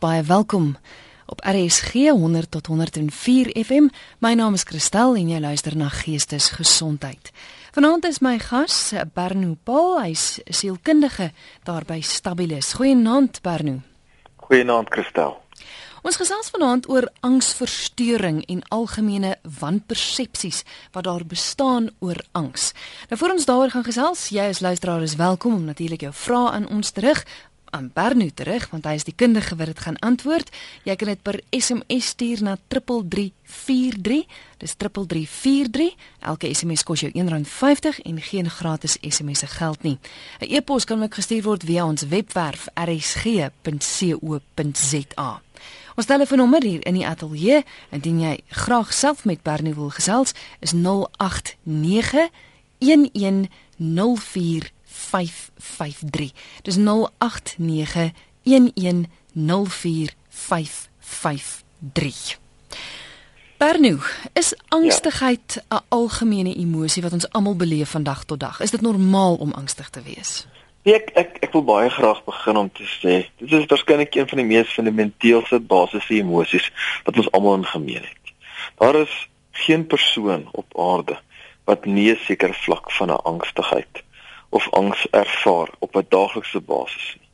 Baie welkom op RSG 100 tot 104 FM. My naam is Christel en jy luister na Geestesgesondheid. Vanaand is my gas Berno Paul, hy's sielkundige daar by Stabilis. Goeienaand Berno. Goeienaand Christel. Ons gesels vanaand oor angsversteuring en algemene wanpersepsies wat daar bestaan oor angs. Nou voor ons daaroor gaan gesels, jy as luisteraar is welkom om natuurlik jou vrae aan ons terug aan Bernu terug want hy is die kundige wat dit gaan antwoord. Jy kan dit per SMS stuur na 3343. Dis 3343. Elke SMS kos jou R1.50 en geen gratis SMS'e geld nie. 'n E-pos kan ook gestuur word via ons webwerf rsg.co.za. Ons telefoonnommer hier in die ateljee indien jy graag self met Bernu wil gesels is 089 1104 553. Dis 0891104553. Bernu, is angstigheid 'n ja. algemene emosie wat ons almal beleef van dag tot dag? Is dit normaal om angstig te wees? Nee, ek ek ek wil baie graag begin om te sê, dit is waarskynlik een van die mees fundamenteelse basiese emosies wat ons almal in gemeen het. Daar is geen persoon op aarde wat nie 'n sekere vlak van 'n angstigheid of angs ervaar op 'n daaglikse basis nie.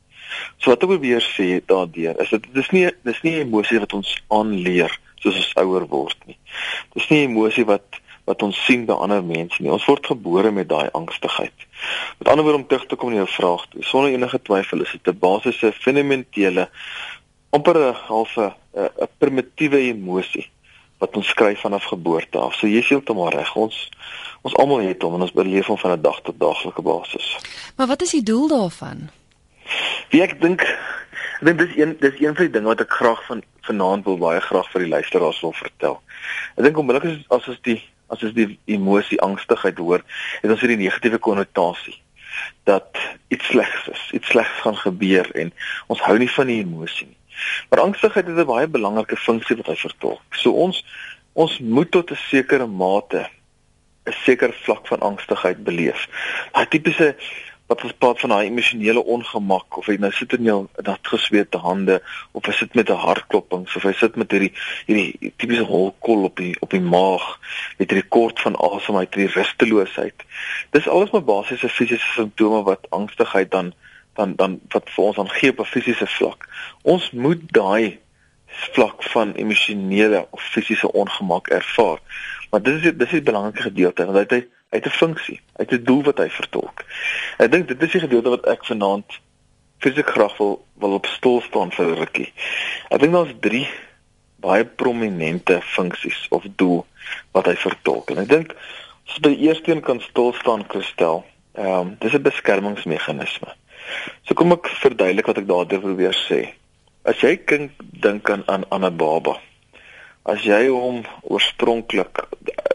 So wat ek probeer sê daardeur is dit dis nie dis nie 'n emosie wat ons aanleer soos ons ouer word nie. Dis nie 'n emosie wat wat ons sien by ander mense nie. Ons word gebore met daai angstigheid. Met ander woorde om terug te kom na jou vraag, sonder enige twyfel is dit 'n basiese fundamentele amper 'n halfe 'n primitiewe emosie wat ons skryf vanaf geboorte af. So jy is heeltemal reg. Ons ons almal het hom en ons beleef hom van 'n dag tot daaglikse basis. Maar wat is die doel daarvan? Wie ek dink ek dink dis een dis een van die dinge wat ek graag van vanaand wil baie graag vir die luisteraars wil vertel. Ek dink onmiddellik as as ons die as ons die emosie angstigheid hoor, het ons hierdie negatiewe konnotasie dat iets slegs is, iets slegs gaan gebeur en ons hou nie van die emosie nie. Maar angstigheid het 'n baie belangrike funksie wat hy vertolk. So ons ons moet tot 'n sekere mate 'n sekere vlak van angstigheid beleef. Daai tipiese wat ons praat van daai emosionele ongemak of jy nou sit in jou nat gesweete hande of jy sit met 'n hartkloping of jy sit met hierdie hierdie tipiese holkol op die op die maag met hierdie kort van asem uit hierdie rusteloosheid. Dis alles maar basiese fisiese simptome wat angstigheid dan dan dan wat vir ons dan gee op 'n fisiese vlak. Ons moet daai vlak van emosionele of fisiese ongemak ervaar. Maar dit is dit is 'n belangrike gedeelte want hy hy het 'n funksie, hy het 'n doel wat hy vertolk. Ek dink dit is die gedeelte wat ek vanaand fisiek graag wil wil op stoel staan vir 'n rukkie. Ek dink daar's 3 baie prominente funksies of doel wat hy vertolk. En ek dink as by die eerste een kan stil staan kristel. Ehm um, dis 'n beskermingsmeganisme. So kom ek verduidelik wat ek daardeur probeer sê. As jy kind dink aan aan 'n baba. As jy hom oorspronklik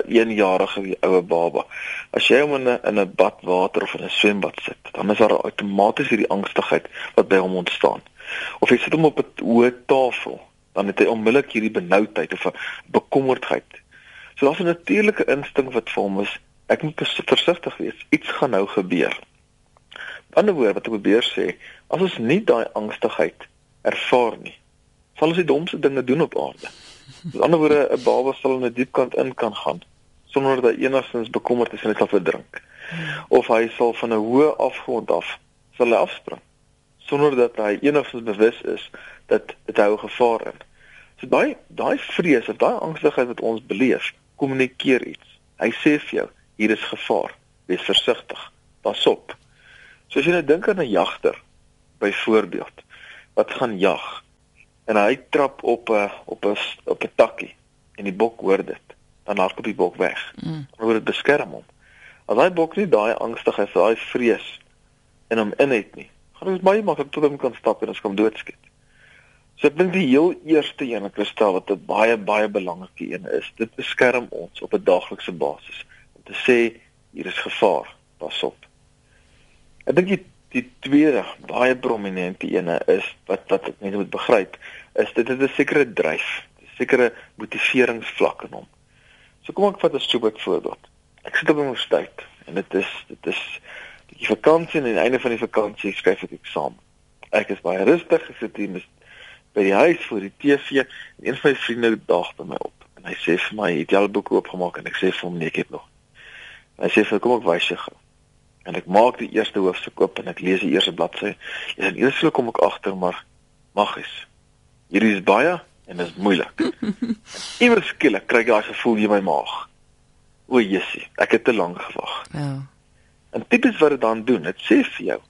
1 jarige oue baba. As jy hom in 'n in 'n bad water of in 'n swembad sit, dan is daar outomaties hierdie angstigheid wat by hom ontstaan. Of jy sit hom op 'n hoë tafel, dan het hy onmiddellik hierdie benoudheid of 'n bekommerdheid. So daar's 'n natuurlike instink wat vir hom is, ek moet versigtig wees. Iets gaan nou gebeur ander woorde wat ek probeer sê, as ons nie daai angstigheid ervaar nie, sal ons die domste dinge doen op aarde. Met ander woorde, 'n baba sal in 'n diep kant in kan gaan sonder dat hy enigstens bekommerd is en hy sal verdrink. Of hy sal van 'n hoë afgrond af sal hy afspring sonder dat hy enigstens bewus is dat dit hou gevaar in. So daai daai vrees of daai angstigheid wat ons beleef, kommunikeer iets. Hy sê vir jou, hier is gevaar. Wees versigtig. Pas op. So as jy nou dink aan 'n jagter byvoorbeeld wat gaan jag en hy trap op 'n op 'n op 'n takkie en die bok hoor dit, dan hardloop die bok weg. Mm. Word dit beskerm hom. As hy bok nie daai angstigheid, daai vrees in hom in het nie, gaan dit baie maklik tot hom kan stap en ons kan doodskiet. So ek dink die heel eerste een wat kristal wat 'n baie baie belangrike een is, dit beskerm ons op 'n daaglikse basis om te sê hier is gevaar, pas op. Ek dink die die tweede baie prominente ene is wat wat net moet begryp is dit het 'n sekere dryf, 'n sekere motiveringsvlak in hom. So kom ek vat 'n super voorbeeld. Ek sit op 'n universiteit en dit is dit is die vakansie en aan die einde van die vakansie skryf ek eksamen. Ek is baie rustig, ek sit hier met by die huis voor die TV en een van my vriende daag by my op en hy sê vir my, "Het jy al boek oopgemaak?" en ek sê vir hom, "Nee, ek het nog." Hy sê vir kom ek wys jou gou. En ek maak die eerste hoofstuk oop en ek lees die eerste bladsy. En eers kom ek agter maar maggies. Hierdie is baie en dit is moeilik. Iewers skielik kry ek daai gevoel in my maag. O, Jessie, ek het te lank gewag. Ja. En tipies wat dit dan doen, dit sê vir jou,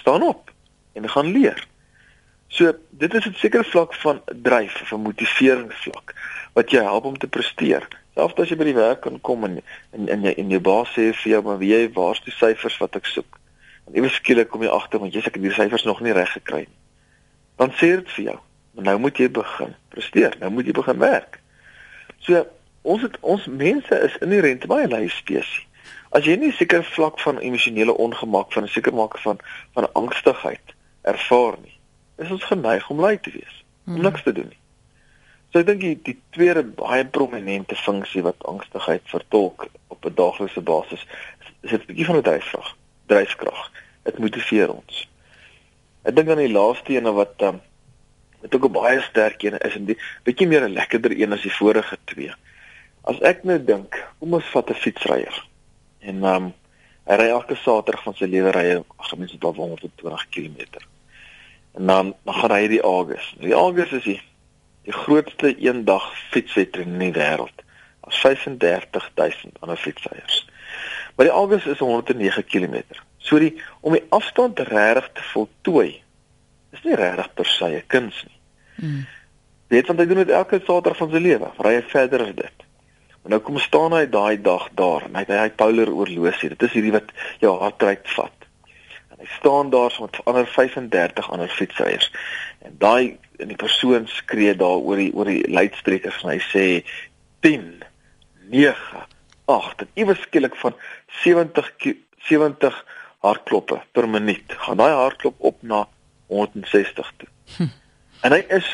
staan op en gaan leer. So dit is 'n sekere vlak van dryf of 'n motiveringsvlak wat jou help om te presteer. Selfs as jy by die werk kan kom en en en jy en jou baas sê vir jou maar wie jy waar's die syfers wat ek soek. En ewe skielik kom jy agter want jy sê ek het die syfers nog nie reg gekry nie. Dan sê dit vir jou, maar nou moet jy begin presteer. Nou moet jy begin werk. So ons het ons mense is inherënt baie lui spesies. As jy nie seker vlak van emosionele ongemak van 'n seker maak van van angstigheid ervaar nie, is ons geneig om lui te wees. Om hmm. niks te doen nie. So ek dink die, die tweede baie prominente funksie wat angstigheid vertolk op 'n daaglikse basis is dit 'n bietjie van 'n dryfkrag. Dryfkrag. Dit motiveer ons. Ek dink aan die laaste ene wat um, wat ook 'n baie sterk een is en die bietjie meer 'n lekkerder een as die vorige twee. As ek nou dink, kom ons vat 'n fietsryer. En ehm um, hy ry elke Saterdag van sy lewe ry hy ag mense tot 120 km. En dan dan gaan hy die August. Die August is die grootste eendag fietswedren in die wêreld. As 35000 ander fietsryers. Maar die August is 109 km. So die om die afstand regtig te voltooi is nie regtig per se 'n kuns nie. Mm. Weet want hy doen dit elke Saterdag van sy lewe. Ry hy verder as dit. Maar nou kom staan hy daai dag daar en hy het hy polar oorlosie. Dit is hierdie wat jou hartryk vat. En hy staan daar so met ander 35 ander fietsryers. En daai en die persoon skree daar oor die oor die luidsprekers en hy sê 10 9 8 dit iewers skielik van 70 70 hartkloppe per minuut gaan daai hartklop op na 160 toe. Hm. En hy is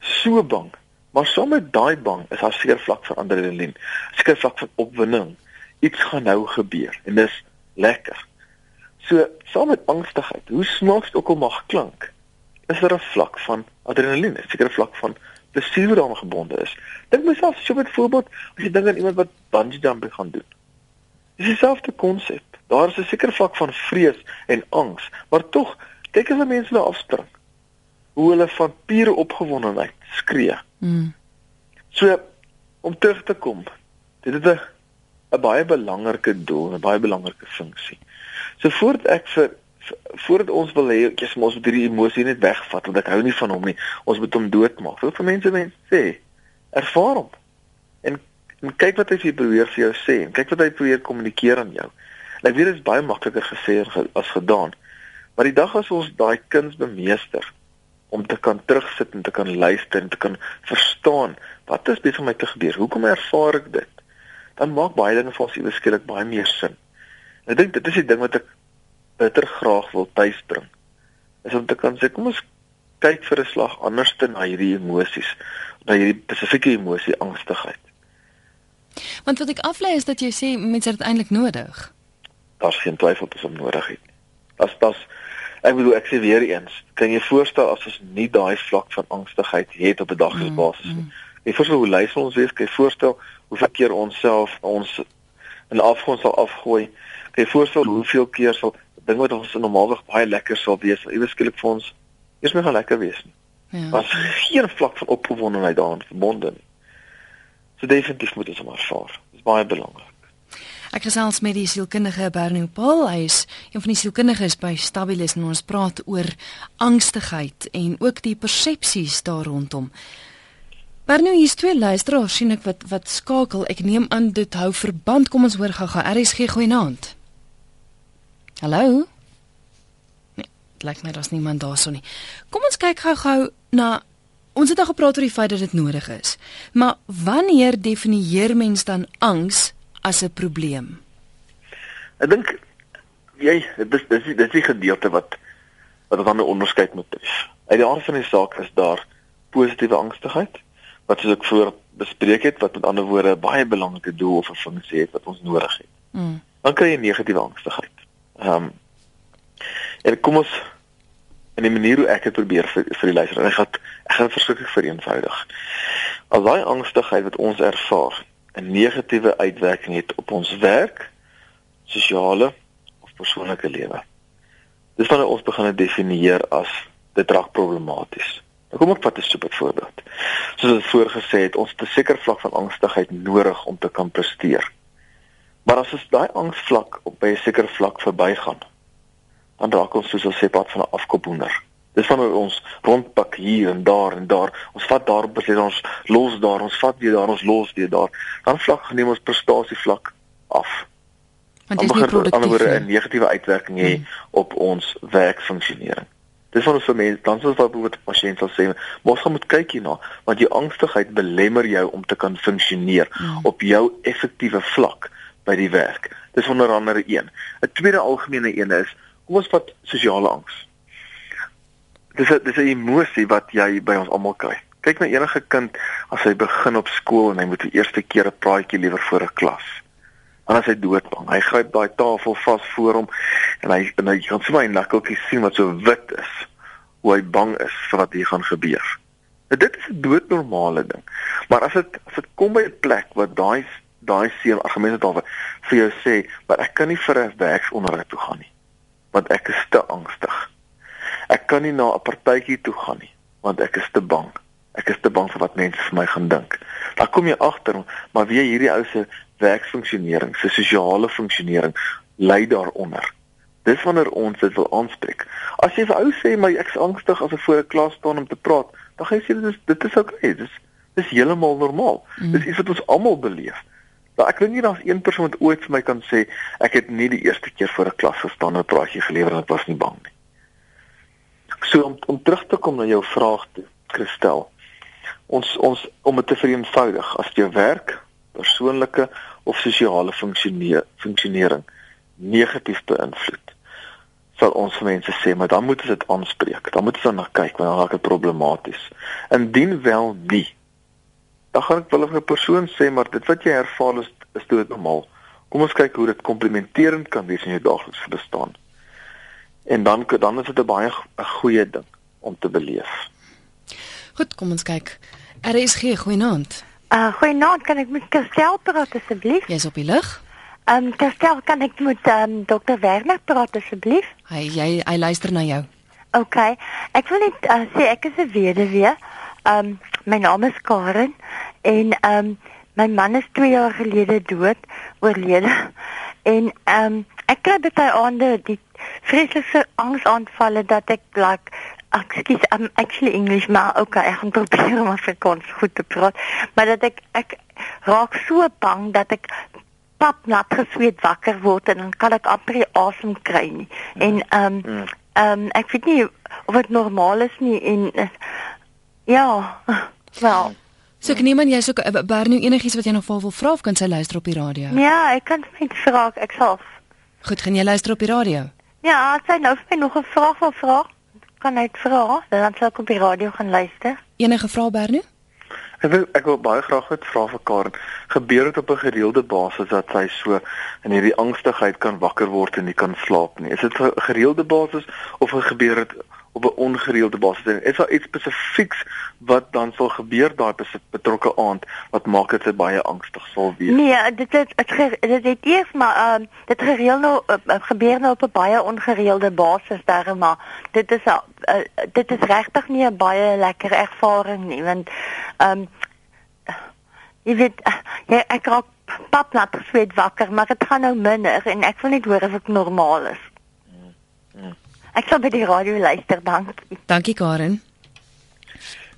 so bang, maar saam met daai bang is daar seker vlak van adrenalien, seker vlak van opwinding. Iets gaan nou gebeur en dis lekker. So saam met angstigheid, hoe snaaks ook al mag klink, is daar 'n vlak van adrenalien, 'n sekere vlak van plesier wat daarmee gebonde is. Dink myself so met voorbeeld, as jy dink aan iemand wat bungee jumping gaan doen. Dis dieselfde konsep. Daar is 'n sekere vlak van vrees en angs, maar tog kyk as mense hulle afspring. Hoe hulle van pure opgewondenheid skree. Mm. So om terug te kom. Dit is 'n 'n baie belangrike doel, 'n baie belangrike funksie. So voordat ek vir voordat ons wil hê ek sê ons moet hierdie emosie net wegvat want ek hou nie van hom nie. Ons moet hom doodmaak. Wat vir mense mense sê? Ervaar hom. En, en kyk wat hy vir probeer vir jou sê en kyk wat hy probeer kommunikeer aan jou. Ek weet dit is baie makliker gesê as gedaan. Maar die dag as ons daai kuns bemeester om te kan terugsit en te kan luister en te kan verstaan wat is besig om my te gebeur? Hoekom ervaar ek dit? Dan maak baie dinge vir ons iewers skielik baie meer sin. Ek dink dit is die ding wat ek bitter graag wil tuisbring is om te kan sê kom ons kyk vir 'n slag anders te na hierdie emosies na hierdie spesifieke emosie angstigheid. Want wat ek aflei is dat jy sê mense het eintlik nodig. Daar's geen twyfel dat ons nodig het as das ek bedoel ek sê weer eens kan jy voorstel as ons nie daai vlak van angstigheid het op 'n daglikse mm, basis nie. mm, jy voorstel hoe lei ons wees? Kan jy voorstel hoeveel keer ons self ons in afgrond sal afgooi? Kan jy voorstel hoeveel keer sal ding wat ons normaalweg baie lekker sal wees, iewers skielik vir ons eers meer gaan lekker wees nie. Ja. Was geen vlak van opgewondenheid daaraan verbonde nie. So definitief moet ons maar vaar. Dit is baie belangrik. Ek gesels met die sielkundige Bernie Paul. Hy is een van die sielkundiges by Stabilis en ons praat oor angstigheid en ook die persepsies daar rondom. Bernie, hier's twee luisteraars sien ek wat wat skakel. Ek neem aan dit hou verband. Kom ons hoor gou-gou. RSG goeienaand. Hallo? Nee, dit lyk my daar's niemand daarso nie. Kom ons kyk gou-gou na ons het al gepraat oor die feit dat dit nodig is. Maar wanneer definieer mens dan angs as 'n probleem? Ek dink jy dit is dis dis die gedeelte wat wat dan 'n onderskeid moet hê. Uit die aard van die saak is daar positiewe angstigheid wat soos ek voor bespreek het wat met ander woorde baie belangrike doel of 'n funksie het wat ons nodig het. Mm. Dan kry jy negatiewe angstigheid. Ehm um, en kom ons En die manier hoe ek dit probeer vir vir die luisteraar, ek gaan ek gaan verskriklik vereenvoudig. As daai angstigheid wat ons ervaar 'n negatiewe uitwerking het op ons werk, sosiale of persoonlike lewe. Dis wanneer ons begin definieer as dit raak problematies. Nou kom ek vat 'n super voorbeeld. Soos ek voorgesê het, ons het 'n sekere vlak van angstigheid nodig om te kan presteer. Maar as ons daai angsvlak op 'n sekere vlak verbygaan, dan raak ons soos 'n sepad van 'n afkophoender. Dis wanneer ons rondpak hier en daar en daar. Ons vat daar besluit ons los daar, ons vat weer daar, ons los weer daar. Dan vlak neem ons prestasie vlak af. Want dit is nie produktief nie. 'n negatiewe uitwerking hê hmm. op ons werkfunksionering. Dis wat ons vir mense dan soos wat bijvoorbeeld pasiënte sal sê, mos gaan moet kyk hierna, want jou angstigheid belemmer jou om te kan funksioneer hmm. op jou effektiewe vlak by die werk. Dis onder andere een. 'n Tweede algemene een is kom ons vat sosiale angs. Dis 'n dis 'n emosie wat jy by ons almal kry. Kyk na enige kind as hy begin op skool en hy moet die eerste keer 'n praatjie liewer voor 'n klas dan is hy doodbang. Hy gryp daai tafel vas voor hom en hy en hy kan sommer 'n nakkeltjie sien wat so wit is. Hoe hy bang is vir wat hier gaan gebeur. Nou dit is 'n doodnormale ding. Maar as dit as dit kom by 'n plek wat daai daai seun argumente daar vir jou sê, "Maar ek kan nie vir 'n werksonderhoud toe gaan nie, want ek is te angstig. Ek kan nie na 'n partytjie toe gaan nie, want ek is te bang." Ek is te bang vir wat mense vir my gaan dink. Dan kom jy agter, maar wie hierdie ou se werksfunksionering, sy sosiale funksionering lei daaronder. Dis wanneer ons dit wil aanspreek. As jy vir ou sê maar ek's angstig as ek voor 'n klas staan om te praat, dan gaan jy sê dit is dit is oukei. Okay. Dis dis heeltemal normaal. Mm. Dis iets wat ons almal beleef. Maar ek weet nie daar's een persoon wat ooit vir my kan sê ek het nie die eerste keer voor 'n klas gestaan en 'n praatjie gelewer en ek was nie bang nie. So om om terug te kom na jou vraag toe, Christel. Ons ons om dit te vereenvoudig, as jy werk persoonlike of sosiale funksionering negatief beïnvloed sal ons mense sê maar dan moet ons dit aanspreek dan moet ons dan na kyk want dan raak dit problematies indien wel nie dan gaan ek wel vir 'n persoon sê maar dit wat jy ervaar is is dood normaal kom ons kyk hoe dit komplementerend kan wees in jou daaglikse bestaan en dan dan is dit 'n baie 'n goeie ding om te beleef goed kom ons kyk RSG goeienaand Uh, Goeienaand, kan ek met Kerstel praat asseblief? Jy's op die lug. Ehm um, Kerstel, kan ek met um, Dr. Werner praat asseblief? Hy jy hy luister na jou. OK. Ek wil net uh, sê ek is 'n weduwee. Ehm um, my naam is Karen en ehm um, my man is 2 jaar gelede dood, oorlede. En ehm um, ek kry baie aande die vreeslike angsaanvalle dat ek like Ekskuus, I'm actually English, maar okay, ek gaan probeer om Afrikaans goed te praat. Maar dat ek ek raak so bang dat ek pap nat gesweet wakker word en dan kan ek amper asem kry nie. En ehm um, ehm um, ek weet nie of dit normaal is nie en uh, ja, wel. So ek neem aan jy soek uh, Bernie enigiets wat jy nog wil vra of kan sy luister op die radio? Ja, ek kan net vra, ek sal. Goed, gaan jy luister op die radio? Ja, sy nou vir my nog 'n vraag wil vra kan net vra, dan sal ek op die radio gaan luister. Enige vrae Bernie? Ek wil ek wil baie graag net vra vir Karen. Gebeur dit op 'n gereelde basis dat sy so in hierdie angstigheid kan wakker word en nie kan slaap nie? Is dit 'n gereelde basis of gebeur dit op 'n ongereelde basis en is daar iets spesifieks wat dan sal gebeur daai betrokke aand wat maak dit baie angstig sal wees? Nee, dit het dit, dit het eers maar uh, dit gereeld nou uh, gebeur nou op 'n baie ongereelde basis daar maar dit is uh, dit is regtig nie 'n baie lekker ervaring nie want um, jy weet jy ek raak pap nat sweet wakker maar dit gaan nou minder en ek wil net hoor of ek normaal is. Ek sal by die radio luister, dankie. Dankie Karen.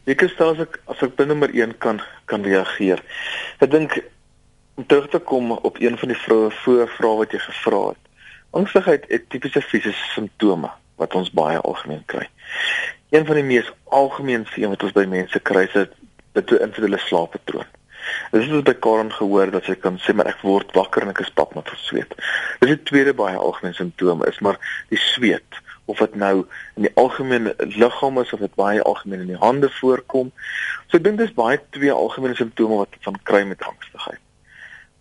Ek stel as ek as ek binne nommer 1 kan kan reageer. Ek dink om terug te kom op een van die vroeë voorvrae wat jy gevra het. Angstigheid het tipiese fisiese simptome wat ons baie algemeen kry. Een van die mees algemeenste een wat ons by mense kry is dit toe individuele slaappatroon. Dit is by Karen gehoor dat sy kan sê maar ek word wakker en ek is pap met sweet. Dis die tweede baie algemene simptoom is maar die sweet of dit nou in die algemene liggaam is of dit baie algemeen in die hande voorkom. So ek dink dis baie twee algemene simptome wat van kry met angstigheid.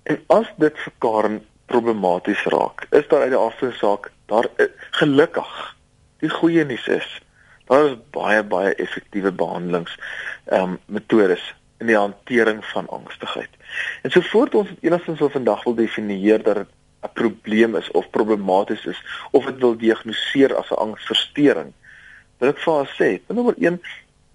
En as dit vir Karen problematies raak, is daar uit die afsaak daar eh, gelukkig die goeie nuus is Daar is baie baie effektiewe behandelings ehm um, metodes in die hantering van angstigheid. En so voort ons enigstens wil vandag wil definieer dat dit 'n probleem is of problematies is of dit wil diagnoseer as 'n angsversteuring. Wil ek vir haar sê, nommer 1,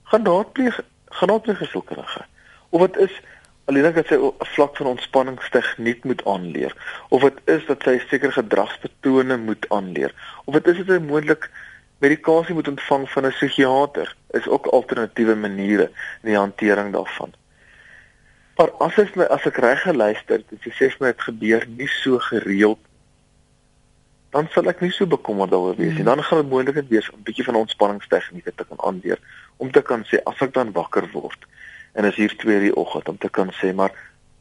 gaan raadpleeg gaan raadpleeg gesondheidskundige. Of dit is alleen dat sy 'n vlak van ontspanningstegniek moet aanleer of dit is dat sy sekere gedragspatrone moet aanleer of dit is dat sy moontlik medikasie moet ontvang van 'n psigiater is ook alternatiewe maniere in die hantering daarvan. Maar as ek my as ek reg geluister, dit sê vir my dit gebeur nie so gereeld dan sal ek nie so bekommerd daaroor wees nie. Mm. Dan gaan dit moontlik wees om 'n bietjie van ontspanningstegnieke te kan aanleer om te kan sê as ek dan wakker word en as hier 2:00 die oggend om te kan sê maar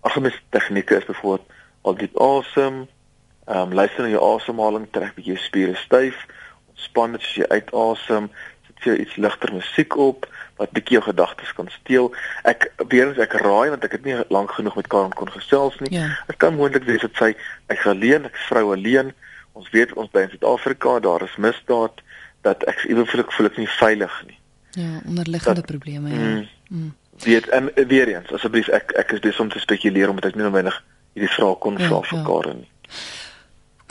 agtermis tegnieke is byvoorbeeld al diep asem, ehm um, luister na jou asemhaling, trek bietjie spiere styf, ontspan as jy uitasem, sit jy iets ligter musiek op wat bietjie jou gedagtes kan steel. Ek weer eens ek raai want ek het nie lank genoeg met Karen kon gesels nie. Ja. Dit kan moontlik wees dat sy ek alleen, ek vrou alleen. Ons weet ons by in Suid-Afrika, daar is misdaad dat ek ewe voel ek nie veilig nie. Ja, onderliggende probleme ja. Mm, mm. Weet en weer eens asseblief ek ek is besig om te spekuleer omdat ek nie noodwendig hierdie vraag kon vra ja, vir ja. Karen nie.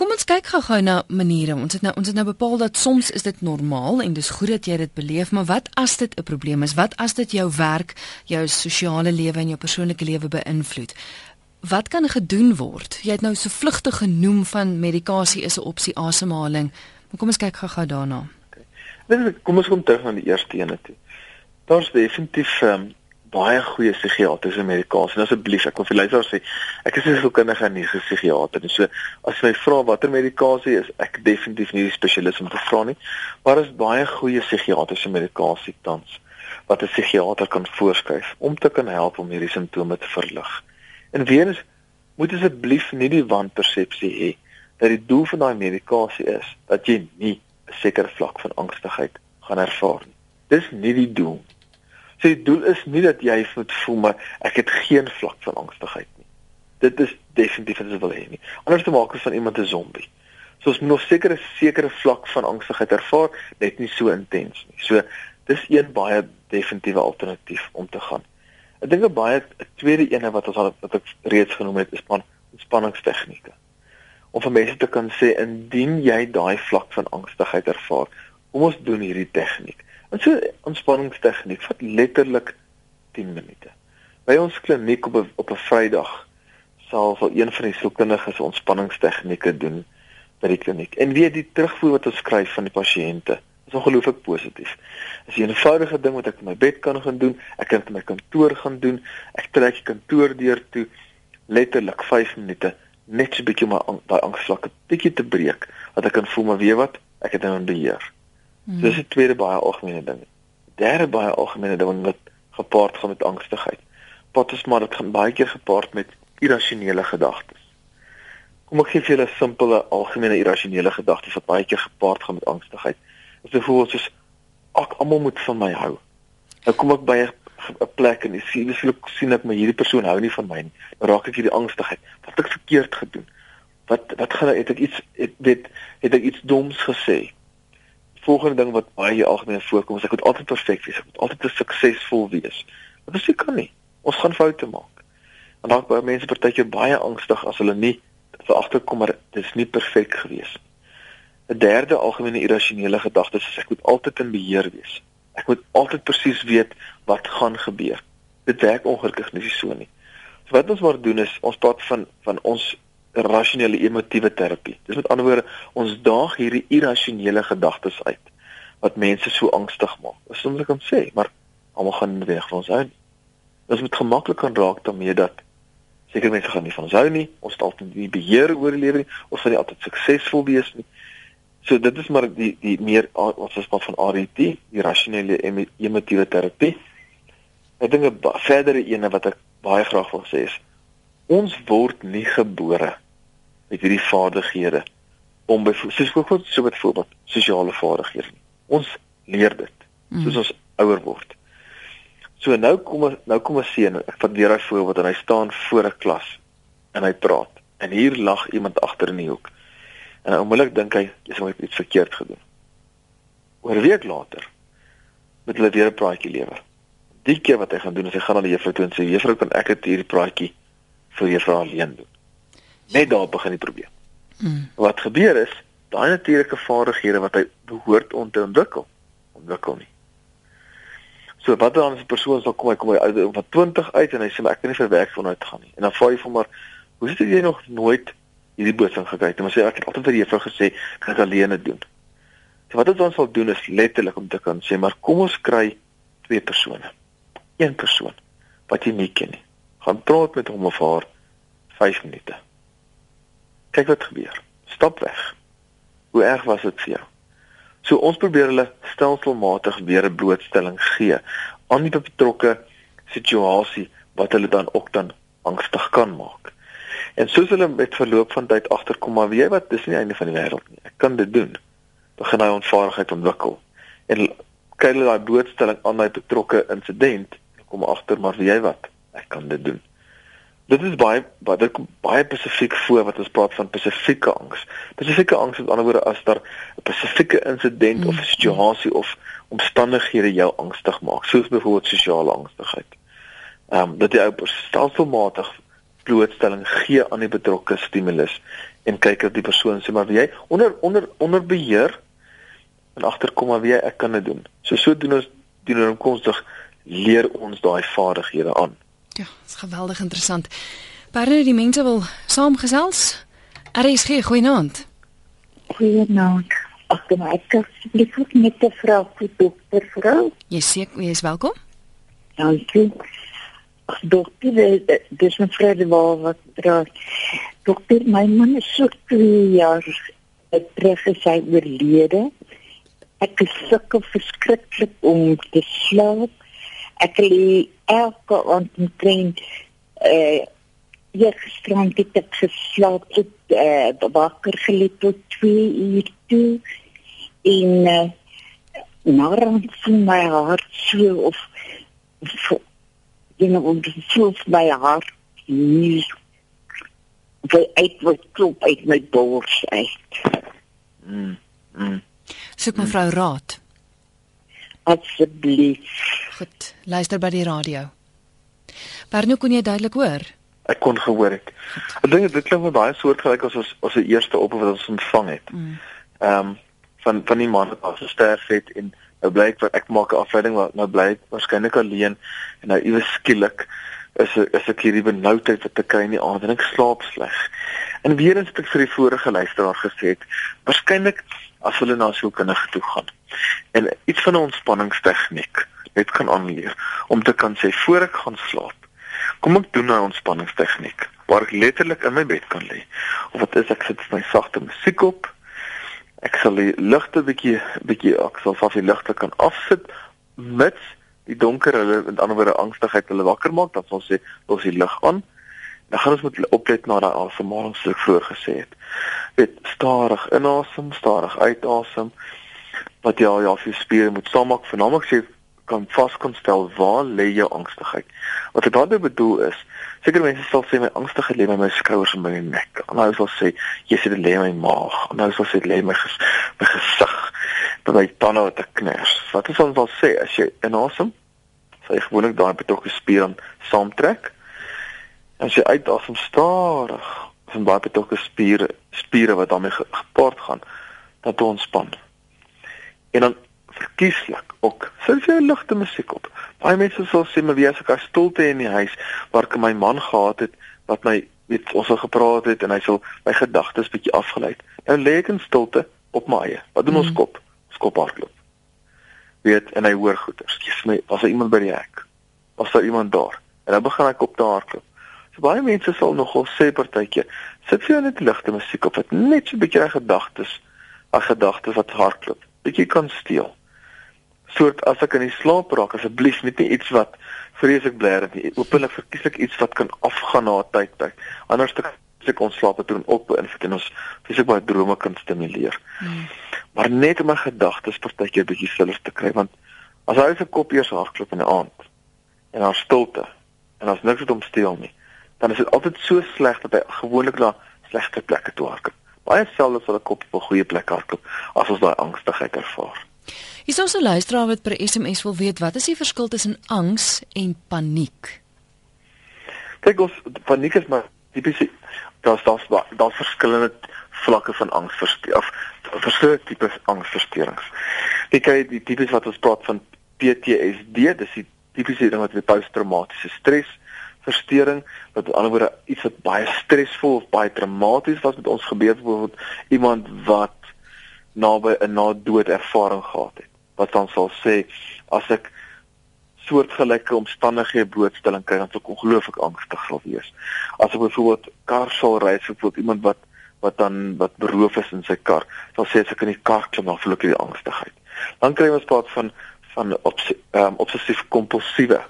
Kom ons kyk gou-gou na maniere. Ons het nou ons het nou bepaal dat soms is dit normaal en dis goed dat jy dit beleef, maar wat as dit 'n probleem is? Wat as dit jou werk, jou sosiale lewe en jou persoonlike lewe beïnvloed? Wat kan gedoen word? Jy het nou so vlugtig genoem van medikasie is 'n opsie, asemhaling. Maar kom ons kyk gou-gou daarna. Okay. Kom ons kom terug na die eerste ene toe. Daar's definitief um, baie goeie psigiatriese medikasie. En asseblief, ek wil vir luisteraars sê, ek is nie so kundig aan nie psigiater nie. So as jy my vra watter medikasie is, ek definitief nie die spesialis om te vra nie. Maar daar is baie goeie psigiatriese medikasie tans wat 'n psigiater kan voorskryf om te kan help om hierdie simptome te verlig. En weer eens moet asseblief nie die wanpersepsie hê dat die doel van daai medikasie is dat jy nie 'n sekere vlak van angstigheid gaan ervaar nie. Dis nie die doel nie. So die doel is nie dat jy moet voel maar ek het geen vlak van angstigheid nie. Dit is definitief wat jy wil hê nie. Anders te maak is van iemand 'n zombie. So ons moet nog sekere sekere vlak van angstigheid ervaar, net nie so intens nie. So dis een baie definitiewe alternatief om te gaan. Ek dink 'n baie 'n tweede ene wat ons al wat ek reeds genoem het is van ontspanningstegnieke. Om vir mense te kan sê indien jy daai vlak van angstigheid ervaar, kom ons doen hierdie tegniek. En so ontspanningstegniek vat letterlik 10 minute. By ons kliniek op 'n op 'n Vrydag sal vir een van die sielkundiges ontspanningstegnieke doen by die kliniek. En weet die terugvoer wat ons skryf van die pasiënte is ongelooflik positief. Dis 'n eenvoudige ding wat ek in my bed kan gaan doen, ek kan dit in my kantoor gaan doen. Ek trek die kantoor deur toe letterlik 5 minute net so 'n bietjie my daai angsvlakke bietjie te breek dat ek kan voel maar weet wat, ek het nou 'n beheer. Hmm. Dis die tweede baie algemene ding. Derde baie algemene ding wat gepaard gaan met angstigheid. Wat is maar dit gaan baie keer gepaard met irrasionele gedagtes. Kom ek gee vir julle 'n simpele algemene irrasionele gedagte wat baie keer gepaard gaan met angstigheid. Dis byvoorbeeld soos ek almal moet van my hou. Nou kom ek by 'n plek en ek sien wisselik sien ek my hierdie persoon hou nie van my nie. Dan raak ek hierdie angstigheid. Wat het ek verkeerd gedoen? Wat wat gaan het ek iets het weet het ek iets doms gesê? Volgende ding wat baie algemeen voorkom is ek moet altyd perfek wees, ek moet altyd suksesvol wees. Dit is seker nie. Ons gaan foute maak. En dan baie mense partykeer baie angstig as hulle nie veragterkom maar dit is nie perfek gewees nie. 'n Derde algemene irrasionele gedagte is ek moet altyd in beheer wees. Ek moet altyd presies weet wat gaan gebeur. Dit werk ongelukkig nie so nie. So wat ons maar doen is ons praat van van ons rasionele emotiewe terapie. Dis met ander woorde, ons daag hierdie irrasionele gedagtes uit wat mense so angstig maak. Soms ek kan sê, maar almal gaan nie weg van ons hou nie. Ons moet gemaklik kan raak daarmee dat seker mense gaan nie van ons hou nie. Ons het altyd die beheer oor die lewe nie. Ons gaan nie altyd suksesvol wees nie. So dit is maar die die meer ons praat van RET, die rasionele emotiewe terapie. Ek dink 'n verdere ene wat ek baie graag wil sê is ons word nie gebore met hierdie vaardighede om soos ook so met voorbeeld sosiale vaardighede nie. Ons leer dit mm. soos ons ouer word. So nou kom nou kom 'n seun, vat weer daai voorbeeld en hy staan voor 'n klas en hy praat en hier lag iemand agter in die hoek. En onmiddellik dink hy, jy het iets verkeerd gedoen. Oor 'n week later met hulle weer 'n praatjie lewer. Die keer wat hy gaan doen is hy gaan na die juffrou toe en sê juffrou kan ek dit hierdie praatjie vir juffrou alleen doen. Net daar begin die probleem. Mm. Wat gebeur is, daai natuurlike vaardighede wat hy behoort om te ontwikkel, ontwikkel nie. So wat dan as 'n persoon sal kom hy kom hy uit van 20 uit en hy sê maar ek kan nie vir werk vanuit gaan nie. En dan vra jy vir maar hoe sit jy nog nooit hierdie boodskap gekry? En dan sê ek het altyd vir juffrou gesê ek gaan dit alleen doen. So wat ons sal doen is letterlik om te kan sê maar kom ons kry twee persone. Een persoon wat jy nie ken nie. Gaan praat met hom of haar 5 minute. Kyk wat gebeur. Stap weg. Hoe erg was dit vir jou? So ons probeer hulle stelselmatig weer 'n blootstelling gee aan die betrokke situasie wat hulle dan ook dan angstig kan maak. En soos hulle met verloop van tyd agterkom maar weet jy wat dis nie einde van die wêreld nie. Ek kan dit doen. Begin hy onvaardigheid ontwikkel. En kry hulle daai blootstelling aan daai betrokke insident kom agter maar weet jy wat? Ek kan dit doen dit is baie baie dit kom baie spesifiek voor wat ons praat van spesifieke angs. Spesifieke angs met ander woorde as daar 'n spesifieke insident mm. of situasie of omstandighede jou angstig maak, soos byvoorbeeld sosiale angstigheid. Ehm um, dat jy ou stelselmatig blootstelling gee aan die betrokke stimulus en kyk of die persoon sê maar jy onder onder onder beheer en agterkom maar wie ek kan dit doen. So so doen ons doen ons konstig leer ons daai vaardighede aan. Ja, dit is geweldig interessant. Berne, die mense wil saamgesels. RSG, goeienaand. Goeienaand. Ag, kom ek net goed met die vrou, die dokter vrou. Jy sê jy is welkom. Dankie. Ag, dokter, eh, dis 'n vrede waar wat dra. Dokter, my man is so 2 jaar terug gesy oorlede. Ek is sukkel verskriklik om te slaap ek lê elke aand trein eh hier gestrand het ek geslaap het eh wakker gelê tot 2 uur toe in eh, nou van my hart so of jy know om te voel my hart nie jy uit wat klop uit my bors uit mm, mm. soek mevrou raad asseblief. Goed, luister by die radio. Berno kon jy duidelik hoor? Ek kon gehoor het. Ek dink dit klink baie soortgelyk as ons as die eerste op wat ons ontvang het. Mm. Ehm um, van van die man wat gesterf het en nou bly ek ek maak 'n afleiding wat nou bly waarskynlik alleen en nou iewes skielik is is ek hierdie benoudheid wat ek kry in die aand en ek slaap sleg. En weer eens het ek vir die vorige luisteraar gesê, waarskynlik as hulle na sielkundige toe gaan en iets van 'n ontspanningstegniek net kan aanleer om te kan sê voor ek gaan slaap kom ek doen 'n ontspanningstegniek waar ek letterlik in my bed kan lê. Of wat is ek sit my sagte musiek op ek sal die ligte bietjie bietjie ek sal vas die ligte kan afsit mits die donker hulle met ander woorde angstigheid hulle wakker maak dan sal sê ons die lig aan. Dan gaan ons moet oplet na daai asemhaling soos ek vroeër gesê het. Weet stadig inasem stadig uitasem wat jy al jou spiere moet saammaak veralnik sê kan vaskonstel waar lê jou angstigheid. Wat ek daarmee bedoel is, seker mense sal sê my angstigheid lê by my skouers en by my nek. Ander sal sê jy sê dit lê in my maag. Ander sal sê dit lê in my ges my gesig. By my tande wat ek kners. Wat is ons wil sê as jy inasem, sal jy gewoonlik daai betrokke spier aan saamtrek. As jy uitasem stadig, is baie betrokke spiere spiere wat daarmee gepaard gaan dat ontspan en dan verkieslik ook sit jy ligte musiek op. Baie mense sal sê maar wie as ek 'n stilte in die huis waar ek my man gehad het wat my weet ons het gepraat het en hy sal my gedagtes bietjie afgelei. Nou lê ek in stilte op my eie. Wat doen mm. ons kop? Ons kop hardloop. Weet en hy hoor goeters. Jesus my, was daar iemand by die hek? Was daar iemand daar? En dan begin ek op te hardloop. So baie mense sal nogal sê partytjie, sit vir jou net ligte musiek op wat net so 'n bietjie gedagtes, ag gedagtes wat hardloop bietjie kan steel. Soort as ek in die slaap raak, asseblief net nie iets wat vreeslik blerend nie. Openlik verkieslik iets wat kan afgaan na 'n tydperk. Anders te ek ons slaap het op beïnvloed en ons fisiek baie drome kan stimuleer. Hmm. Maar net om my gedagtes partykeer bietjie stiller te kry want as hy se kop eers hardloop in die aand en daar stilte en as niks het om steel nie, dan is dit altyd so sleg dat hy gewoonlik na slegte plekke toe hardloop baie selde sal 'n kop op 'n goeie plek hardloop as ons daai angstigheid ervaar. Hier is ons 'n luisteraar wat per SMS wil weet wat is die verskil tussen angs en paniek? Kyk ons paniek is maar tipies daar's daar's daar's verskillende vlakke van angsversteuring of verskillende tipes angsversteurings. Kyk die tipes wat ons praat van PTSD, dis die tipiese ding wat met posttraumatiese stres versteuring wat aan die ander woorde iets wat baie stresvol of baie traumaties was met ons gebeur byvoorbeeld iemand wat naby 'n na-dood ervaring gehad het wat dan sal sê as ek soortgelyke omstandighede blootstelling kry dan sou ek ongelooflik angstig sal wees. As ek byvoorbeeld kar sal ry vir iemand wat wat dan wat beroof is in sy kar sal sê as ek in die kar klim dan voel ek die angstigheid. Dan kry ons praat van van obs, um, obsessief kompulsiewe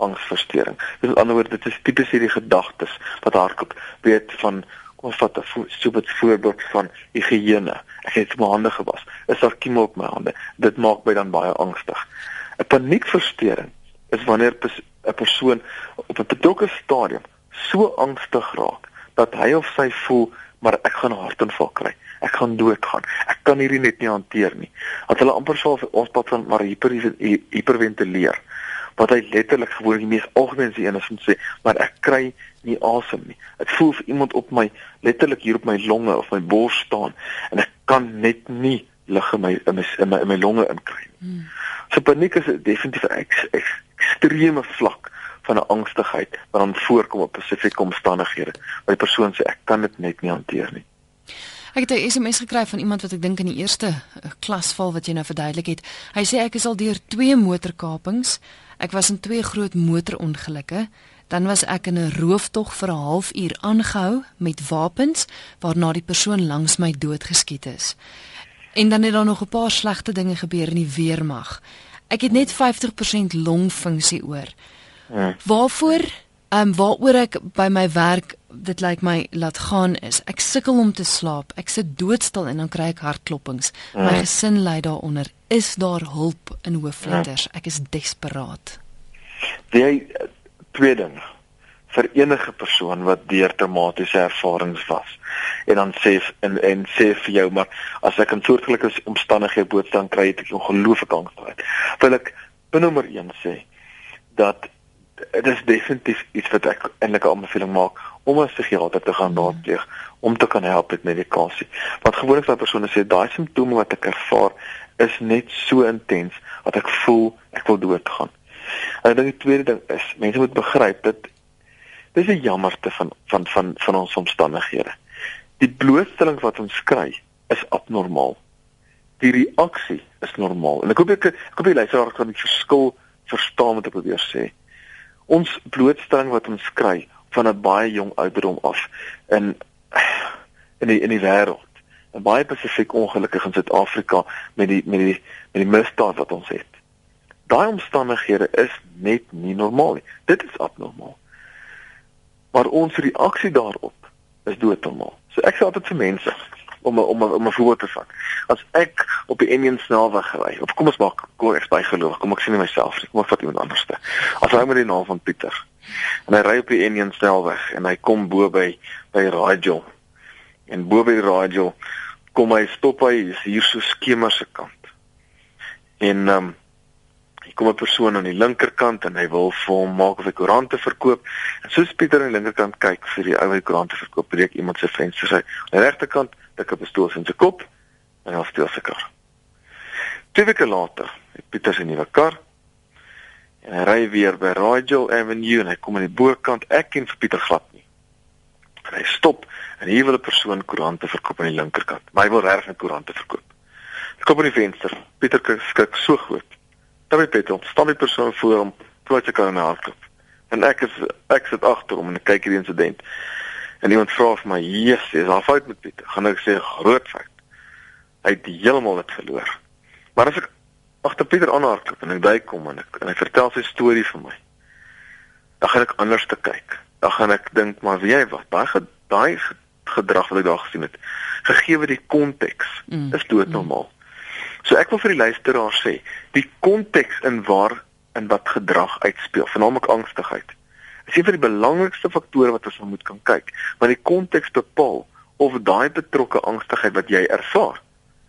angsversteuring. Met ander woorde, dit is tipies hierdie gedagtes wat hardloop, weet van kom ons vat 'n super voorbeeld van higiëne. Ek het my hande gewas. Is daar kiem op my hande? Dit maak my dan baie angstig. 'n Paniekversteuring is wanneer 'n persoon op 'n betrokke stadium so angstig raak dat hy of sy voel maar ek gaan 'n hartaanval kry. Ek gaan doodgaan. Ek kan hierdie net nie hanteer nie. Dat hulle amper sou ons pad van maar hyper hyperventileer wat hy letterlik gewoon die mees algemene een is om sê, maar ek kry nie asem nie. Dit voel vir iemand op my letterlik hier op my longe of my bors staan en ek kan net nie lug in my in my in my, in my longe inkry nie. Hmm. So paniek is definitief 'n ek, ek, ekstreme vlak van 'n angstigheid wat dan voorkom op spesifieke omstandighede. Waar die persoon sê ek kan dit net nie hanteer nie. Ek het 'n SMS gekry van iemand wat ek dink in die eerste eh, klasval wat jy nou verduidelik het. Hy sê ek is al deur twee motorkapings. Ek was in twee groot motorongelukke. Dan was ek in 'n rooftog vir 'n halfuur aangehou met wapens waarna die persoon langs my doodgeskiet is. En dan het daar nog 'n paar slegte dinge gebeur in die weermag. Ek het net 50% longfunksie oor. Ja. Waarvoor Ehm um, waaroor ek by my werk dit lyk my laat gaan is ek sukkel om te slaap. Ek sit doodstil en dan kry ek hartklopings. Mm. My gesin ly daaronder. Is daar hulp in hoofletters? Mm. Ek is desperaat. Jy twee dinge vir enige persoon wat deur traumatiese ervarings was. En dan sê en en sê vir jou maar as ek in soortgelyke omstandighede bootstaan kry het ek ongelooflik angstig. Wil ek nommer 1 sê dat dit is definitief iets wat ek eintlik 'n aanbeveling maak om 'n psigiater te gaan raadpleeg om te kan help met medikasie. Want gewoonlik wat persone sê daai simptome wat ek ervaar is net so intens dat ek voel ek wil doodgaan. En dan die tweede ding is mense moet begryp dat dis 'n jammerte van van van van ons omstandighede. Die blootstelling wat ons kry is abnormaal. Die reaksie is normaal. En ek hoop ek ek hoop jy luister kan die verskil verstaan wat ek probeer sê ons blootstelling wat ons kry van 'n baie jong ouderdom af in in die in die wêreld. 'n Baie spesifiek ongelukkig in Suid-Afrika met die met die met die misdaad wat ons het. Daai omstandighede is net nie normaal nie. Dit is abnormaal. Maar ons reaksie daarop is doodnormaal. So ek sê altyd vir mense om om om 'n voorbeeld te vat. As ek op die Indian snelweg ry, of kom ons maak kom ek bygeloof, kom ek sien myself kom ek vat iemand anderste. As hy met die naam van Pieter en hy ry op die Indian snelweg en hy kom bo by by Rajol. En bo by Rajol kom hy stop hy hier so skemer se kant. En ehm um, Hier kom 'n persoon aan die linkerkant en hy wil vir hom maak of hy koerante verkoop. En soos Pieter aan die linkerkant kyk vir die ou wat koerante verkoop, breek iemand se venster sy. Aan die regterkant tik 'n pistool in sy kop en hy steel sy kar. Twee weke later het Pieter sy nuwe kar en hy ry weer by Rigel Avenue en hy kom aan die bokant. Ek ken vir Pieter glad nie. En hy stop en hier wil 'n persoon koerante verkoop aan die linkerkant. Maar hy wil regtig net koerante verkoop. Ek kom by die venster. Pieter skrik so groot. Daar het Pieter, staan die persoon voor hom, plots ek aan die hardloop. En ek is ek sit agter hom en ek kyk hierdie insident en iemand vra vir my, "Jesus, is daar fout met Pieter?" Gaan ek sê, "Groot fout." Hy het heeltemal dit verloor. Maar as ek agter Pieter aanhardloop en ek by kom en ek en hy vertel sy storie vir my, dan gaan ek anders te kyk. Dan gaan ek dink, "Maar wie jy wat? Daai daai gedrag wat ek daar gesien het, gegee die konteks, mm. is doodnormaal." Mm. So ek wil vir die luisteraar sê, die konteks in waar in wat gedrag uitspeel, veralnik angstigheid is een van die belangrikste faktore wat ons moet kan kyk, want die konteks bepaal of daai betrokke angstigheid wat jy ervaar,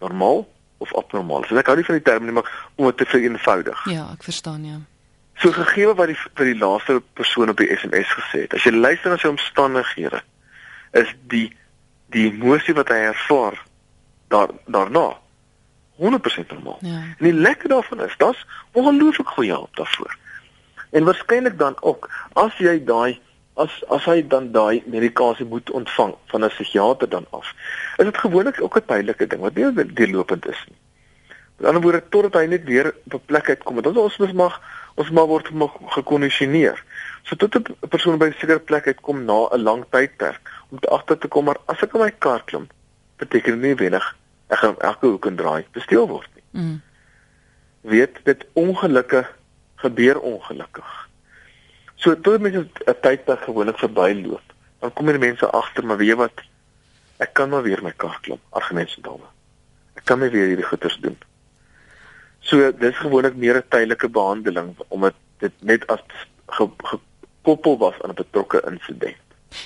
normaal of abnormaal is. En ek hou nie van die term nie, maar om dit te vereenvoudig. Ja, ek verstaan ja. So gegee wat die vir die laaste persoon op die SMS gesê het. As jy luister na sy omstandighede, is die die emosie wat hy ervaar daar daarna 100% normaal. Ja. En die lekker daarvan is, dit's ongelooflik goeie hulp daarvoor. En waarskynlik dan ook as jy daai as as hy dan daai medikasie moet ontvang van 'n psigiater dan af. Is dit gewoonlik ook 'n tydelike ding wat nie deurlopend is nie. Met ander woorde totdat hy net weer op 'n plek uitkom. Want ons mens mag ons maar word gekondisioneer. So tot 'n persoon by 'n sekere plek uitkom na 'n lang tydperk om te agter te kom maar as ek in my kar klim, beteken dit nie wenig ek gaan elke hoek en draai besteel word nie. Mm. Weet dit ongelukke gebeur ongelukkig. So tot mense 'n tydperk gewoonlik verbyloop, dan kom die mense agter maar weet wat ek kan maar weer my kar klim, argumentsdame. Ek kan my weer hierdie goeters doen. So dis gewoonlik meer 'n tydelike behandeling omdat dit net as ge, gekoppel was aan 'n betrokke insident.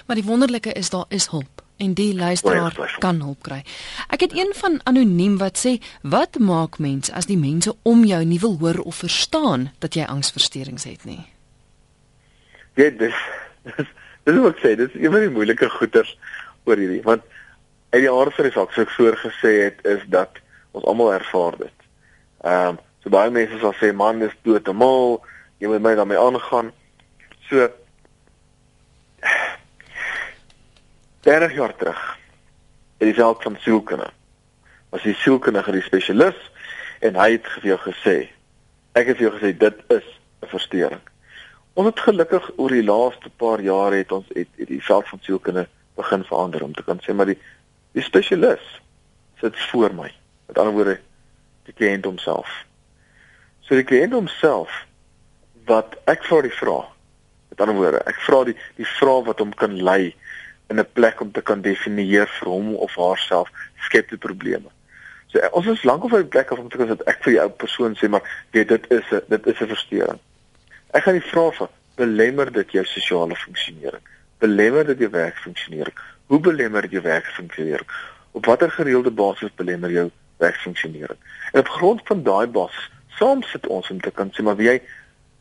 Maar die wonderlike is daar is hulp en die luisteraar kan hulp kry. Ek het een van anoniem wat sê, "Wat maak mens as die mense om jou nie wil hoor of verstaan dat jy angsversteurings het nie?" Ja, dis dis dis wat ek sê, dis een van die moeilike goeters oor hierdie, want uit die aard van die saak soos ek voorgesê het, is dat ons almal ervaar dit. Ehm um, so baie mense sal sê man, dis dood en mal, jy moet my daarmee aangaan. So 30 jaar terug in die veld van sielkunde was die sielkundige die spesialis en hy het vir jou gesê ek het vir jou gesê dit is 'n verstoring. Ons het gelukkig oor die laaste paar jare het ons het, het die veld van sielkunde begin verander om te kan sê maar die die spesialis sit voor my. Met ander woorde die kliënt homself. So die kliënt homself wat ek vra die vraag. Met ander woorde, ek vra die die vraag wat hom kan lei in 'n plek om te kan definieer vir hom of haarself skep die probleme. So ons is lank op 'n plek af om te kan dat ek vir die ou persoon sê maar weet dit is 'n dit is 'n verstoring. Ek gaan die vraag van belemmer dit jou sosiale funksionering? Belemmer dit jou werkfunksionering? Hoe belemmer jou werkfunksionering? Op watter gereelde basis belemmer jou werkfunksionering? En op grond van daai basis saam sit ons om te kan sê maar wie jy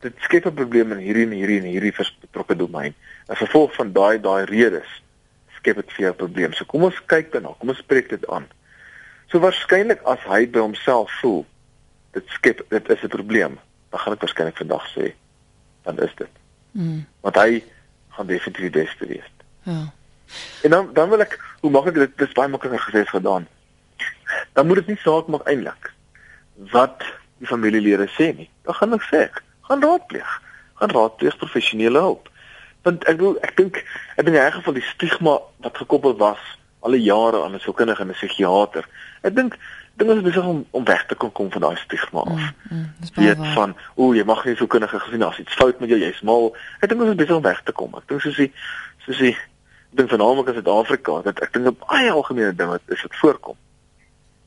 dit skep 'n probleem in hierdie en hierdie en hierdie betrokke domein. As gevolg van daai daai redes skep dit vir jou probleem. So kom ons kyk daarna. Kom ons spreek dit aan. So waarskynlik as hy by homself voel dit skep dit is 'n probleem, dan gaan ek waarskynlik vandag sê dan is dit. Mm. Want hy gaan definitief die beste wees. Ja. En dan dan wil ek hoe maklik dit dis baie makliker gesê as gedaan. Dan moet dit nie saak maak eintlik wat die familielede sê nie. Dan gaan ek sê, gaan raadpleeg. Gaan raadpleeg professionele hulp. Want ek bedoel ek dink ek dink in 'n geval die stigma wat gekoppel was al die jare aan 'n sielkundige en 'n psigiater. Ek dink dink ons is besig om om weg te kon kom van daai stigma af. Mm, mm, dis baie weet waar. van o, jy mag nie sielkundige gesien as iets fout met jou, jy's mal. Ek dink ons is besig om weg te kom. Ek dink soos die soos die ek dink veralnik in Suid-Afrika dat ek dink 'n baie algemene ding wat is dit voorkom.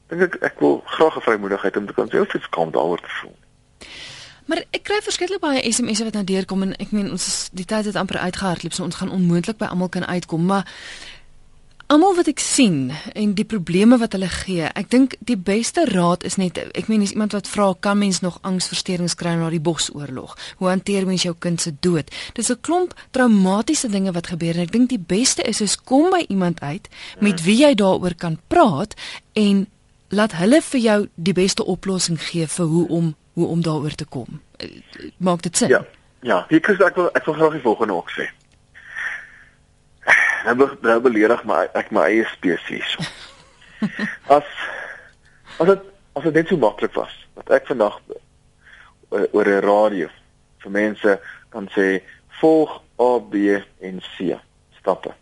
Dink ek ek wil graag 'n vrymoedigheid om te kan sê of dit skaam daaroor te voel. Maar ek kry verskeie baie SMS'e wat nou deurkom en ek meen ons is die tyd het amper uitgehardloop so ons gaan onmoontlik by almal kan uitkom, maar almal wat ek sien en die probleme wat hulle gee, ek dink die beste raad is net ek meen as iemand wat vra kan mens nog angsversteurings kry na die bosoorlog? Hoe hanteer mens jou kind se dood? Dis 'n klomp traumatiese dinge wat gebeur en ek dink die beste is is kom by iemand uit met wie jy daaroor kan praat en laat hulle vir jou die beste oplossing gee vir hoe om hoe om daaroor te kom. Eh, Maak dit sin? Ja. Ja, hier Chris ek wil ek wil graag die volgende ook sê. Nou be- nou beledig my ek my eie spesies. As as dit as dit net so maklik was dat ek vandag oor oor 'n radio vir mense kan sê volg A B en C stappe.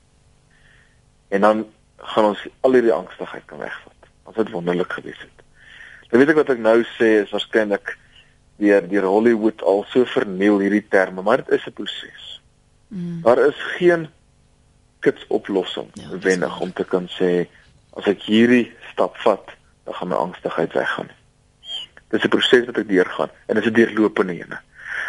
En dan gaan ons al hierdie angstigheid kan wegvat. As dit wonderlik gewees het. Dan weet ek wat ek nou sê is waarskynlik deur deur Hollywood al so verniel hierdie terme, maar dit is 'n proses. Mm. Daar is geen kitsoplossing Ja, dis wennig waar. om te kan sê as ek hierdie stap vat, dan gaan my angstigheid weggaan. Dis 'n proses wat ek deurgaan en dit is 'n deurlopende ene.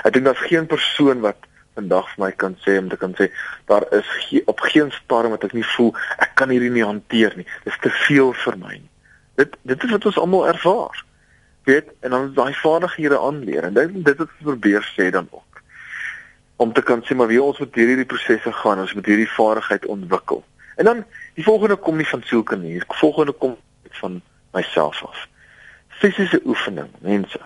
Ek dink daar's geen persoon wat vandag vir my kan sê om te kan sê daar is ge op geen stadium wat ek nie voel ek kan hierdie nie hanteer nie. Dis te veel vir my. Dit dit is wat ons almal ervaar. Weet, en dan daai vaardighede aanleer en dit dit wat probeer sê dan ook om te kan sê maar wie ons moet hierdie prosesse gaan, ons moet hierdie vaardigheid ontwikkel. En dan die volgende kom nie van sielkunde hier, die volgende kom van myself af. Fisiese oefening, mense,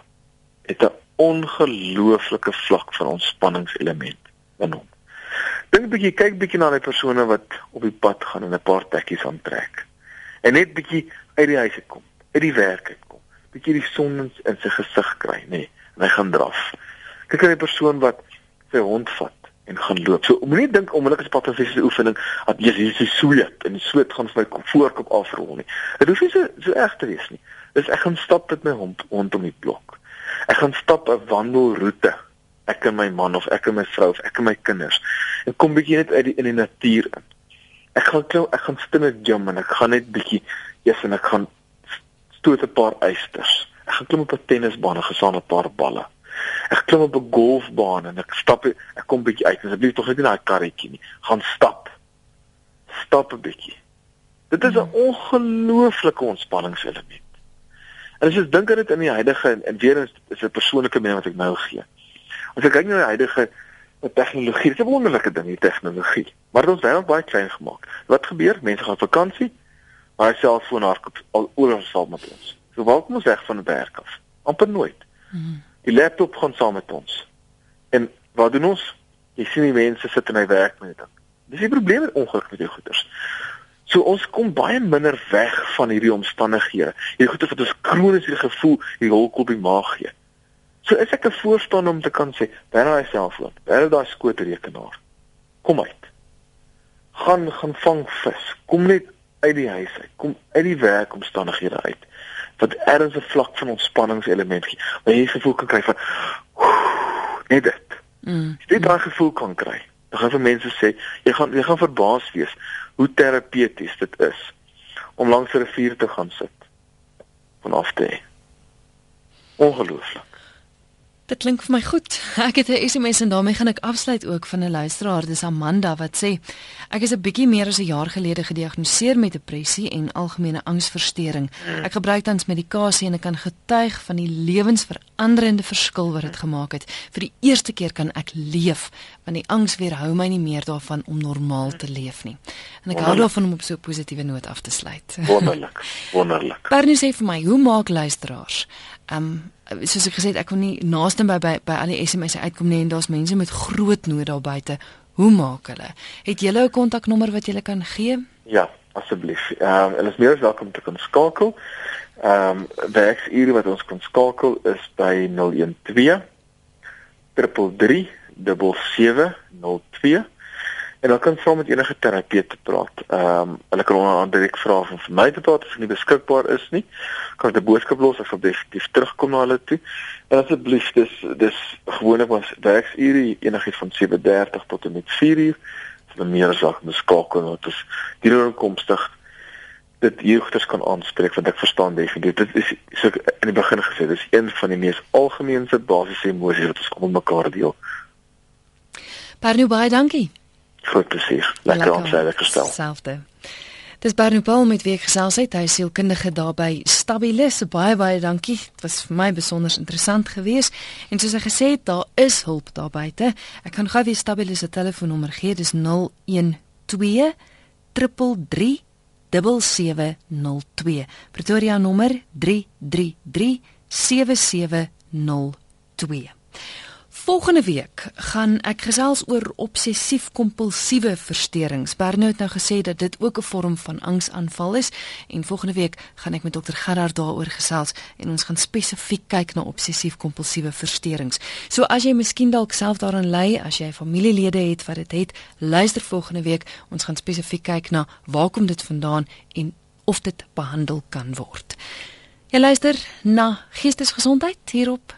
het 'n ongelooflike vlak van ontspanningselement in hom. Dink 'n bietjie, kyk bietjie na die persone wat op die pad gaan en 'n paar tekkies aantrek. En net bietjie uit die huis uitkom, uit die werk uitkom. Bietjie die son in sy gesig kry, nê, nee, en hy gaan draf. Kyk na die persoon wat sy hond vat en gaan loop. So moenie dink onmiddellik as pad van fisiese oefening dat jy hier is sweet en die sweet gaan vir my voorkop afrol nie. Dit hoef nie so so erg te wees nie. Dis ek gaan stap met my hond rondom die blok. Ek gaan stap 'n wandelroete. Ek en my man of ek en my vrou of ek en my kinders. En kom bietjie net uit die in die natuur in. Ek gaan klou, ek gaan met gym en ek gaan net bietjie eers en ek gaan stoot 'n paar eisters. Ek gaan klim op 'n tennisbaan en gesaan 'n paar balle. Ek klim op 'n golfbaan en ek stap ek kom bietjie uit. Asseblief tog net in daai karretjie nie. Gaan stap. Stap 'n bietjie. Dit is 'n ongelooflike ontspanningselement. En as jy dink aan dit in die huidige en weer eens is 'n persoonlike mening wat ek nou gee. As ek kyk na die huidige tegnologie, dit is 'n wonderlike ding, die tegnologie. Maar dit ons wêreld baie klein gemaak. Wat gebeur? Mense gaan vakansie, maar selfoon hardloop al oral saam met ons. So waar kom ons weg van die werk af? amper nooit. Hmm. Die laptop gaan saam met ons. En wat doen ons? Jy sien die mense sit in hy werk met dit. Dis die probleem met ongeluk met jou goeders. So ons kom baie minder weg van hierdie omstandighede. Hierdie goeie wat ons kronies hierdie gevoel, hierdie holk op die maag gee. So is ek 'n voorstander om te kan sê, bær daai selfoon, bær daai skootrekenaar. Kom uit. Gaan gaan vang vis. Kom net uit die huis uit. Kom uit die werkomstandighede uit wat ergens 'n vlak van ontspanningselement gee. Waar jy gevoel kan kry van net dit. Mm. Jy daai gevoel kan kry. Dan gaan vir mense sê, jy gaan jy gaan verbaas wees hoe terapeuties dit is om langs 'n rivier te gaan sit. Vanaf te. Ongelooflik. Dit klink vir my goed. Ek het 'n SMS en daarmee gaan ek afsluit ook van 'n luisteraar, dis Amanda wat sê: Ek is 'n bietjie meer as 'n jaar gelede gediagnoseer met depressie en algemene angsversteuring. Ek gebruik tans medikasie en ek kan getuig van die lewensveranderende verskil wat dit gemaak het. Vir die eerste keer kan ek leef, want die angs weerhou my nie meer daarvan om normaal te leef nie. En ek hou daarvan om op so 'n positiewe noot af te sluit. Wonderlik. Wonderlik. Bernie sê vir my, hoe maak luisteraars? Ehm um, soos ek gesê het, ek kon nie naaste by by by al die SMS'e uitkom nie en daar's mense met groot nood daar buite. Hoe maak hulle? Het jy 'n kontaknommer wat jy kan gee? Ja, asseblief. Ehm um, hulle is meer as welkom te kan skakel. Ehm um, werksure wat ons kan skakel is by 012 33 7702 en dan kan saam met enige terapeut praat. Ehm um, hulle kan onder andere direk vra of vir my te praat as nie beskikbaar is nie. Kan ek 'n boodskap los of op definitief terugkom na hulle toe. En asseblief dis dis gewoonlik was werksure enigiets van 7:30 tot en met 4:00. Dit is meer as ek beskakel wat is die oorkomstig dit jeugters kan aanspreek want ek verstaan definitief dit is so in die begin gesê dis een van die mees algemeenste basiese emosies wat ons kom mekaar deel. Parnu baie dankie. Goed plesier. Lekker om sy gestel. Selfde. Dis Barney Paul met wie ek gesels het. Hy is sielkundige daar by Stabilis. Baie baie dankie. Dit was vir my besonder interessant geweest. En soos hy gesê het, daar is hulp daar buite. Ek kan gou weer Stabilis se telefoonnommer gee. Dis 012 333 7702. Pretoria nommer 333 7702. Volgende week gaan ek gesels oor obsessief-kompulsiewe versteurings. Bernou het nou gesê dat dit ook 'n vorm van angsaanval is en volgende week gaan ek met dokter Gerard daaroor gesels en ons gaan spesifiek kyk na obsessief-kompulsiewe versteurings. So as jy miskien dalk self daaraan ly, as jy familielede het wat dit het, luister volgende week. Ons gaan spesifiek kyk na waar kom dit vandaan en of dit behandel kan word. Jy luister na Geestesgesondheid hier op.